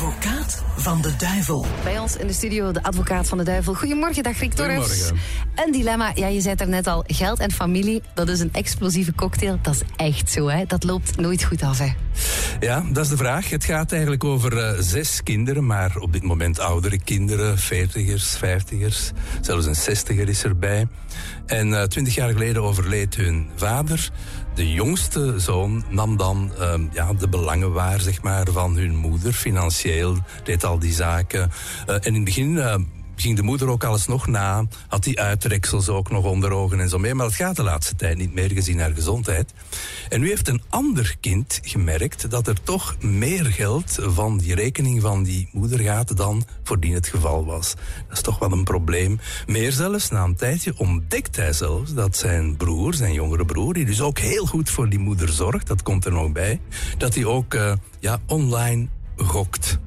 advocaat van de duivel. Bij ons in de studio de advocaat van de duivel. Goedemorgen, dag Rick Torres. Goedemorgen. Een dilemma, ja, je zei het er net al. Geld en familie, dat is een explosieve cocktail. Dat is echt zo, hè. Dat loopt nooit goed af, hè. Ja, dat is de vraag. Het gaat eigenlijk over eh, zes kinderen, maar op dit moment oudere kinderen, veertigers, vijftigers, zelfs een zestiger is erbij. En eh, twintig jaar geleden overleed hun vader. De jongste zoon nam dan ehm, ja, de belangen waar zeg maar, van hun moeder, financieel, deed al die zaken. Eh, en in het begin eh, ging de moeder ook alles nog na. Had die uitreksels ook nog onder ogen en zo mee. Maar dat gaat de laatste tijd niet meer gezien haar gezondheid. En nu heeft een ander kind gemerkt dat er toch meer geld van die rekening van die moeder gaat dan voordien het geval was. Dat is toch wel een probleem. Meer zelfs, na een tijdje ontdekt hij zelfs dat zijn broer, zijn jongere broer, die dus ook heel goed voor die moeder zorgt, dat komt er nog bij, dat hij ook uh, ja, online gokt.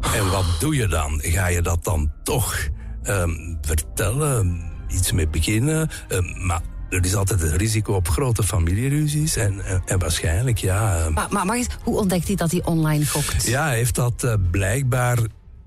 En wat doe je dan? Ga je dat dan toch um, vertellen? Iets mee beginnen? Um, maar er is altijd het risico op grote familieruzies. En, en, en waarschijnlijk, ja. Maar, maar, maar hoe ontdekt hij dat hij online gokt? Ja, hij heeft dat uh, blijkbaar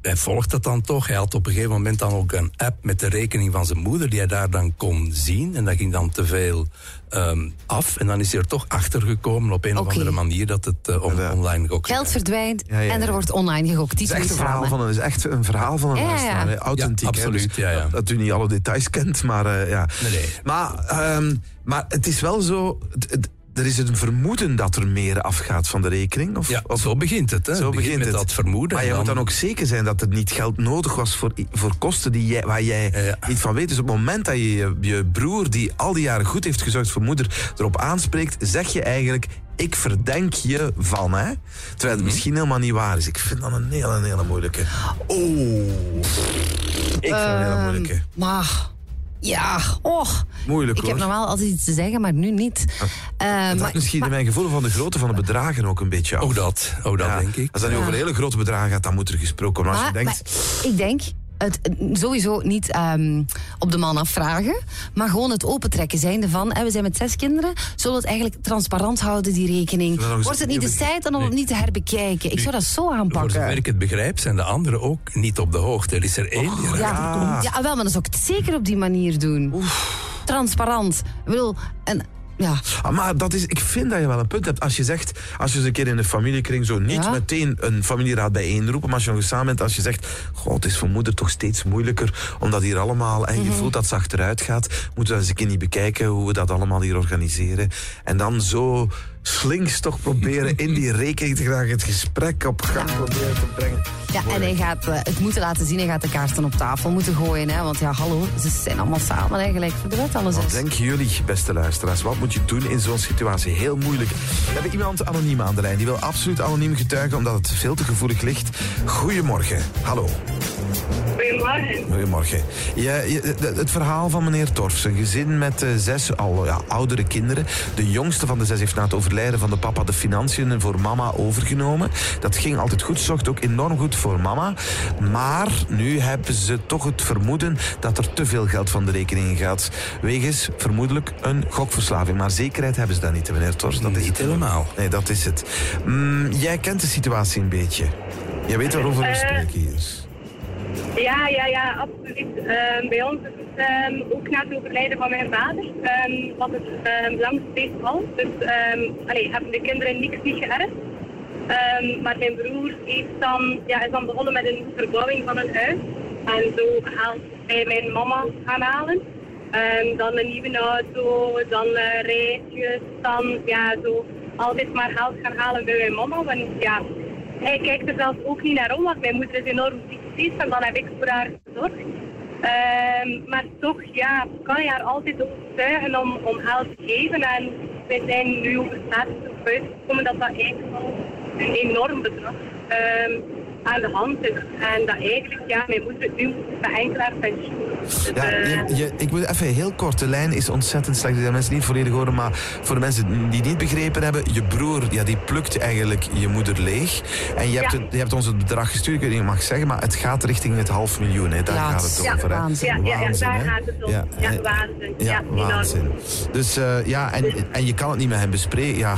hij volgt dat dan toch. Hij had op een gegeven moment dan ook een app met de rekening van zijn moeder, die hij daar dan kon zien. En dat ging dan te veel um, af. En dan is hij er toch achter gekomen op een okay. of andere manier dat het uh, on online gokt. Geld verdwijnt ja, ja, en er wordt online gegokt. Die het is echt een verhaal van een, is echt een verhaal van een luisteraar. Authentiek. absoluut, dus. Dat u niet alle details kent, maar uh, ja. Nee, nee. Maar, um, maar het is wel zo. Het, het, er is een vermoeden dat er meer afgaat van de rekening. Of, ja, of, zo begint het. Hè. Zo begint, begint met het. dat vermoeden. Maar je dan... moet dan ook zeker zijn dat er niet geld nodig was voor, voor kosten die jij, waar jij ja, ja. niet van weet. Dus op het moment dat je, je je broer, die al die jaren goed heeft gezorgd voor moeder, erop aanspreekt, zeg je eigenlijk ik verdenk je van, hè? Terwijl het Mhm. misschien helemaal niet waar is. Ik vind dat een hele, hele moeilijke. Oh. Ik vind dat een hele moeilijke. Maar... Ja, och. Moeilijk Ik heb normaal altijd iets te zeggen, maar nu niet. Uh, Het maar, hangt misschien in mijn gevoel van de grootte van de bedragen ook een beetje af. Ook dat, ook dat Ja, denk ik. Als dat nu over hele grote bedragen gaat, dan moet er gesproken worden. Maar als je maar, denkt, maar ik denk, het, sowieso niet um, op de man afvragen, maar gewoon het opentrekken zijnde van, hè, we zijn met zes kinderen, zullen we het eigenlijk transparant houden, die rekening? Wordt het niet de tijd dan om het niet te herbekijken? Ik zou dat zo Voor aanpakken. zover ik het begrijp, zijn de anderen ook niet op de hoogte. Er is er één die Ja, komt. ja, wel, maar dan zou ik het zeker op die manier doen. Transparant. Ik bedoel, en, ja. Ah, maar dat is, ik vind dat je wel een punt hebt. Als je zegt, als je eens een keer in een familiekring zo niet Ja. meteen een familieraad bijeenroepen, maar als je nog eens samen bent, als je zegt, goh, het is voor moeder toch steeds moeilijker, omdat hier allemaal, en je Mhm. voelt dat ze achteruit gaat, moeten we eens een keer niet bekijken hoe we dat allemaal hier organiseren. En dan zo slinks toch proberen in die rekening te graag het gesprek op gang proberen te brengen. Ja, en hij gaat uh, het moeten laten zien. Hij gaat de kaarten op tafel moeten gooien. Hè? Want ja, hallo, ze zijn allemaal samen eigenlijk voor de wet alles Wat is. denken jullie, beste luisteraars? Wat moet je doen in zo'n situatie? Heel moeilijk. We hebben iemand anoniem aan de lijn. Die wil absoluut anoniem getuigen, omdat het veel te gevoelig ligt. Goedemorgen. Hallo. Goedemorgen. Goedemorgen. Je, je, het verhaal van meneer Torfs. Een gezin met uh, zes al ja, oudere kinderen. De jongste van de zes heeft na het overlijden van de papa de financiën voor mama overgenomen. Dat ging altijd goed. Zorgt ook enorm goed voor mama. Maar nu hebben ze toch het vermoeden dat er te veel geld van de rekening gaat. Wegens vermoedelijk een gokverslaving. Maar zekerheid hebben ze daar niet, meneer Torfs. Dat is Niet het. helemaal. Nee, dat is het. Mm, jij kent de situatie een beetje. Jij weet waarover we Eh, spreken hier. Ja, ja, ja, absoluut. Um, bij ons is het um, ook na het overlijden van mijn vader. Um, was het um, lang steeds al. Dus allee, hebben de kinderen niks niet geërfd. Maar mijn broer heeft dan, ja, is dan begonnen met een verbouwing van een huis. En zo haalt hij mijn mama gaan halen. Dan een nieuwe auto, dan uh, rijtjes, dan ja, zo altijd maar geld gaan halen bij mijn mama. Want ja, hij kijkt er zelfs ook niet naar om, want mijn moeder is enorm ziek en dan heb ik voor haar gezorgd. Um, maar toch, ja, kan je haar altijd overtuigen om, om geld te geven. En wij zijn nu over status gekomen dat dat eigenlijk al een enorm bedrag um, aan de hand is. En dat eigenlijk, ja, mijn moeder nu haar pensioen. Dus, Ja, je, je, ik moet even heel kort. De lijn is ontzettend slecht. Dat mensen niet volledig horen. Maar voor de mensen die niet begrepen hebben. Je broer, ja, die plukt eigenlijk je moeder leeg. En je hebt, Ja. het, je hebt ons het bedrag gestuurd. Ik weet niet of ik mag zeggen. Maar het gaat richting het half miljoen. Hè. Daar Ja, gaat het ja, over. Hè. waanzin. ja, ja, ja, Waanzin, daar hè. gaat het om. Ja, hè. waanzin. Ja, Ja, waanzin. Dus uh, ja, en, en je kan het niet met hem bespreken. Ja,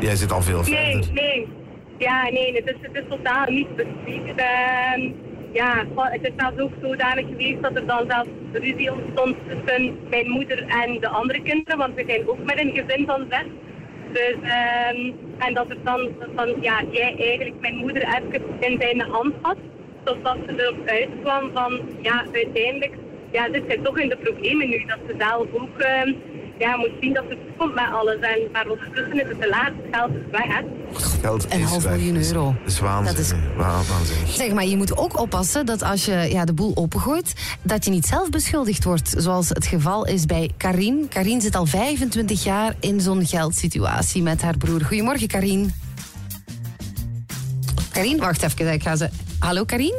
jij zit al veel Nee, verder. nee. Ja, nee, het is, het is totaal niet bespreekt. Ehm, ja, het is zelfs ook zodanig geweest dat er dan zelfs ruzie ontstond tussen mijn moeder en de andere kinderen, want we zijn ook met een gezin van zes. Dus, ehm, en dat er dan, van, ja, jij eigenlijk mijn moeder even in zijn hand had, totdat ze erop uitkwam van, ja, uiteindelijk, ja, dit zijn toch in de problemen nu, dat ze zelf ook ehm, ja, moet zien dat het komt met alles. En, maar ondertussen is het te laat, het geld is weg, hè. Geld Een half weg. miljoen euro. Dat is waanzinnig. Dat is- Wa- waanzinnig. Zeg maar, je moet ook oppassen dat als je ja, de boel opengooit, dat je niet zelf beschuldigd wordt. Zoals het geval is bij Karin. Karin zit al 25 jaar in zo'n geldsituatie met haar broer. Goedemorgen, Karin. Karin, wacht even, ik ga ze. Hallo, Karin?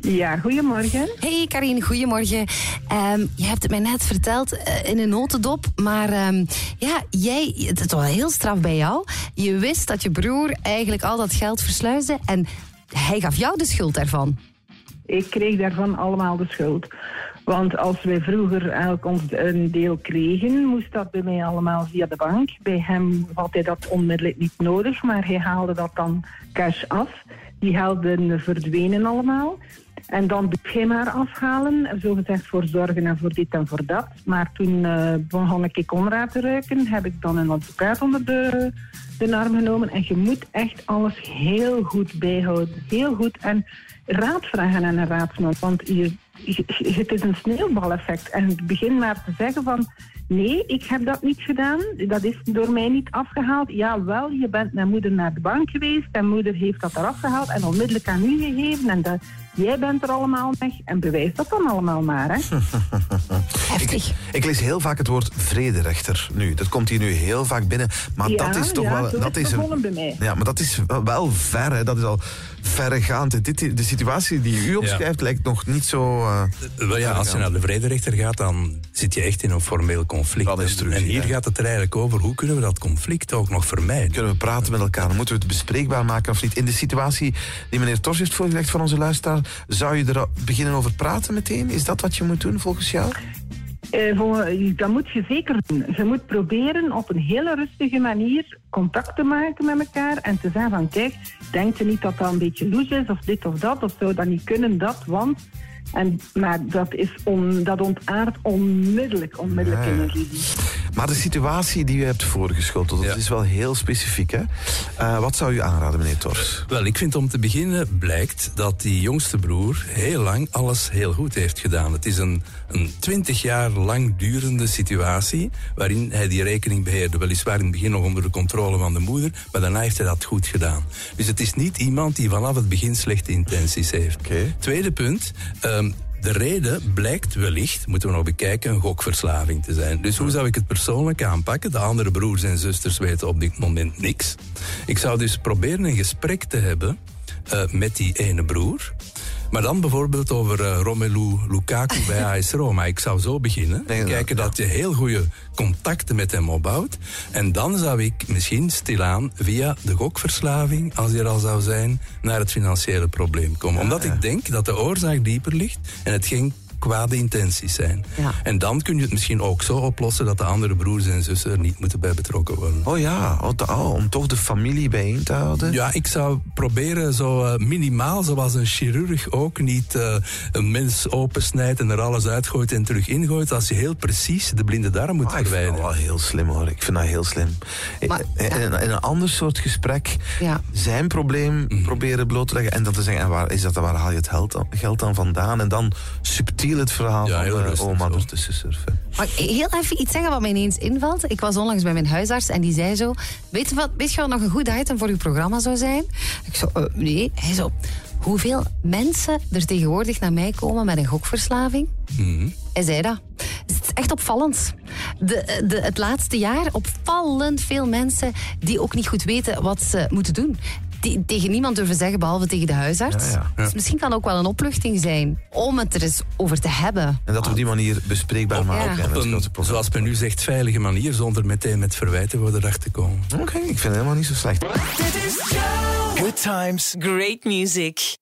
Ja, goedemorgen. Hey Karin, goedemorgen. Ehm, je hebt het mij net verteld eh, in een notendop, maar ehm, ja, jij, het is wel heel straf bij jou. Je wist dat je broer eigenlijk al dat geld versluisde en hij gaf jou de schuld daarvan. Ik kreeg daarvan allemaal de schuld. Want als wij vroeger elk ons een deel kregen, moest dat bij mij allemaal via de bank. Bij hem had hij dat onmiddellijk niet nodig, maar hij haalde dat dan cash af. Die gelden verdwenen allemaal. En dan hij maar afhalen, zogezegd voor zorgen en voor dit en voor dat. Maar toen eh, begon ik onraad te ruiken, heb ik dan een advocaat onder de, de arm genomen. En je moet echt alles heel goed bijhouden. Heel goed. En raad vragen aan een raadsman. Want je, het is een sneeuwbaleffect. En begin maar te zeggen van... Nee, ik heb dat niet gedaan. Dat is door mij niet afgehaald. Ja, wel, je bent met moeder naar de bank geweest. En moeder heeft dat eraf gehaald en onmiddellijk aan u gegeven. En dat, jij bent er allemaal weg. En bewijs dat dan allemaal maar, hè. Heftig. Ik lees heel vaak het woord vrederechter nu. Dat komt hier nu heel vaak binnen. Maar Ja, dat is toch ja, wel. zo Dat is bij mij. Ja, maar dat is wel ver. Hè. Dat is al verregaand. Dit, de situatie die u opschrijft lijkt nog niet zo. eh, Wel ja, als je naar de vrederechter gaat, dan zit je echt in een formeel conflict. Dat is terug, en hier ja. gaat het er eigenlijk over, hoe kunnen we dat conflict ook nog vermijden? kunnen we praten met elkaar? Moeten we het bespreekbaar maken of niet? In de situatie die meneer Tors heeft voorgelegd voor onze luisteraar, zou je er beginnen over praten meteen? Is dat wat je moet doen volgens jou? Eh, voor- dat moet je zeker doen. Je moet proberen op een hele rustige manier contact te maken met elkaar en te zeggen van kijk, denk je niet dat dat een beetje loes is of dit of dat of zou dat niet kunnen, dat, want... En, maar dat, is on, dat ontaart onmiddellijk, onmiddellijk Ja, in een ruzie. Maar de situatie die u hebt voorgeschoteld, dat Ja. is wel heel specifiek. Hè? Eh, wat zou u aanraden, meneer Tors? Wel, ik vind om te beginnen blijkt dat die jongste broer heel lang alles heel goed heeft gedaan. Het is een, een twintig jaar lang durende situatie waarin hij die rekening beheerde. Weliswaar in het begin nog onder de controle van de moeder, maar daarna heeft hij dat goed gedaan. Dus het is niet iemand die vanaf het begin slechte intenties heeft. Tweede punt. ehm, de reden blijkt wellicht, moeten we nog bekijken, een gokverslaving te zijn. Dus hoe zou ik het persoonlijk aanpakken? De andere broers en zusters weten op dit moment niks. Ik zou dus proberen een gesprek te hebben eh, met die ene broer. Maar dan bijvoorbeeld over eh, Romelu Lukaku bij AS Roma. Ik zou zo beginnen. Dat- Kijken dat je heel goede contacten met hem opbouwt. En dan zou ik misschien stilaan via de gokverslaving, als die er al zou zijn, naar het financiële probleem komen. Omdat ja. ik denk dat de oorzaak dieper ligt en het geen kwade intenties zijn. Ja. En dan kun je het misschien ook zo oplossen dat de andere broers en zussen er niet moeten bij betrokken worden. Oh ja, oh, oh, om toch de familie bijeen te houden? Ja, ik zou proberen zo eh, minimaal, zoals een chirurg ook niet eh, een mens opensnijdt en er alles uitgooit en terug ingooit, als je heel precies de blinde darm moet Ah, ik vind dat verwijderen. wel heel slim hoor. Ik vind dat heel slim. Maar- in, in- in een ander soort gesprek Ja. zijn probleem Mhm. proberen bloot te leggen. En dan te zeggen, en waar, is dat, waar haal je het geld dan, geld dan vandaan? En dan subtiel het verhaal Ja, van de rustig oma ertussen surfen. Mag ik heel even iets zeggen wat mij ineens invalt? Ik was onlangs bij mijn huisarts en die zei zo... Weet je wat, weet je wat nog een goed item voor uw programma zou zijn? Ik zo, eh, nee. Hij zo, hoeveel mensen er tegenwoordig naar mij komen met een gokverslaving? Hij zei dat. Het is echt opvallend. De, de, het laatste jaar opvallend veel mensen die ook niet goed weten wat ze moeten doen. Tegen niemand durven zeggen, behalve tegen de huisarts. Ja, ja. Dus misschien kan ook wel een opluchting zijn om het er eens over te hebben. En dat we op die manier bespreekbaar maken. ja. en Op een, zoals men nu zegt, veilige manier, zonder meteen met verwijten voor de dag te komen. Oké, ik vind het helemaal niet zo slecht. Good times. Great music.